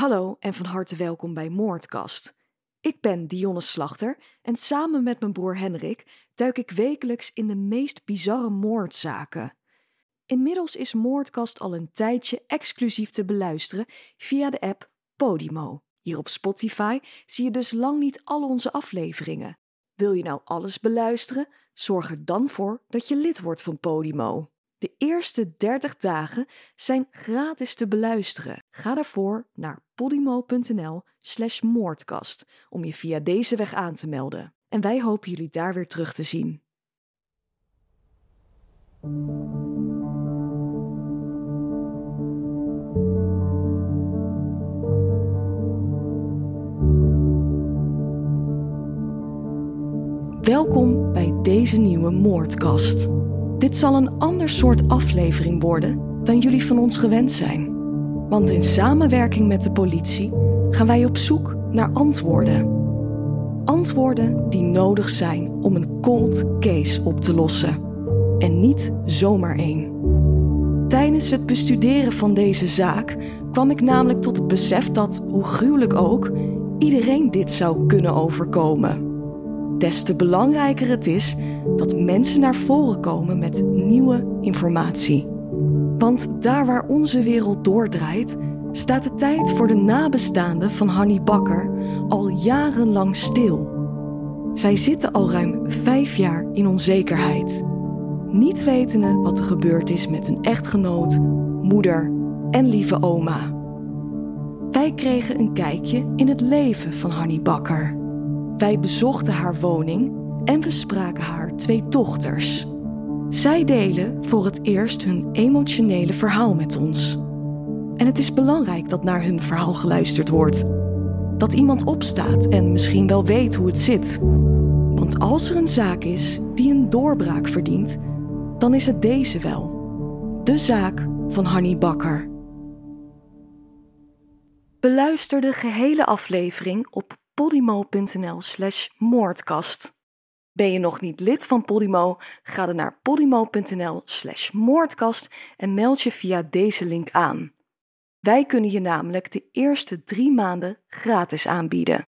Hallo en van harte welkom bij Moordkast. Ik ben Dionne Slachter en samen met mijn broer Henrik duik ik wekelijks in de meest bizarre moordzaken. Inmiddels is Moordkast al een tijdje exclusief te beluisteren via de app Podimo. Hier op Spotify zie je dus lang niet al onze afleveringen. Wil je nou alles beluisteren? Zorg er dan voor dat je lid wordt van Podimo. De eerste 30 dagen zijn gratis te beluisteren. Ga daarvoor naar podimo.nl/slash moordkast om je via deze weg aan te melden. En wij hopen jullie daar weer terug te zien. Welkom bij deze nieuwe moordkast. Dit zal een ander soort aflevering worden dan jullie van ons gewend zijn. Want in samenwerking met de politie gaan wij op zoek naar antwoorden. Antwoorden die nodig zijn om een cold case op te lossen. En niet zomaar één. Tijdens het bestuderen van deze zaak kwam ik namelijk tot het besef dat, hoe gruwelijk ook, iedereen dit zou kunnen overkomen. Des te belangrijker het is dat mensen naar voren komen met nieuwe informatie. Want daar waar onze wereld doordraait, staat de tijd voor de nabestaanden van Hanny Bakker al jarenlang stil. Zij zitten al ruim vijf jaar in onzekerheid, niet wetende wat er gebeurd is met hun echtgenoot, moeder en lieve oma. Wij kregen een kijkje in het leven van Hanny Bakker. Wij bezochten haar woning en we spraken haar twee dochters. Zij delen voor het eerst hun emotionele verhaal met ons. En het is belangrijk dat naar hun verhaal geluisterd wordt. Dat iemand opstaat en misschien wel weet hoe het zit. Want als er een zaak is die een doorbraak verdient, dan is het deze wel. De zaak van Hanny Bakker. Beluister de gehele aflevering op podimo.nl slash moordkast. Ben je nog niet lid van Podimo? Ga dan naar podimo.nl slash moordkast en meld je via deze link aan. Wij kunnen je namelijk de eerste drie maanden gratis aanbieden.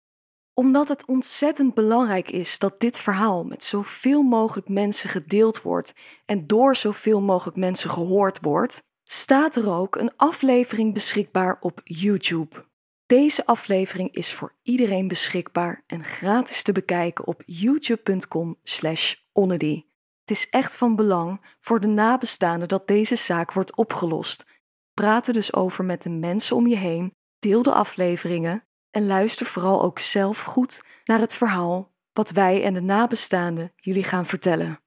Omdat het ontzettend belangrijk is dat dit verhaal met zoveel mogelijk mensen gedeeld wordt en door zoveel mogelijk mensen gehoord wordt, staat er ook een aflevering beschikbaar op YouTube. Deze aflevering is voor iedereen beschikbaar en gratis te bekijken op youtube.com slash. Het is echt van belang voor de nabestaanden dat deze zaak wordt opgelost. Praat er dus over met de mensen om je heen, deel de afleveringen en luister vooral ook zelf goed naar het verhaal wat wij en de nabestaanden jullie gaan vertellen.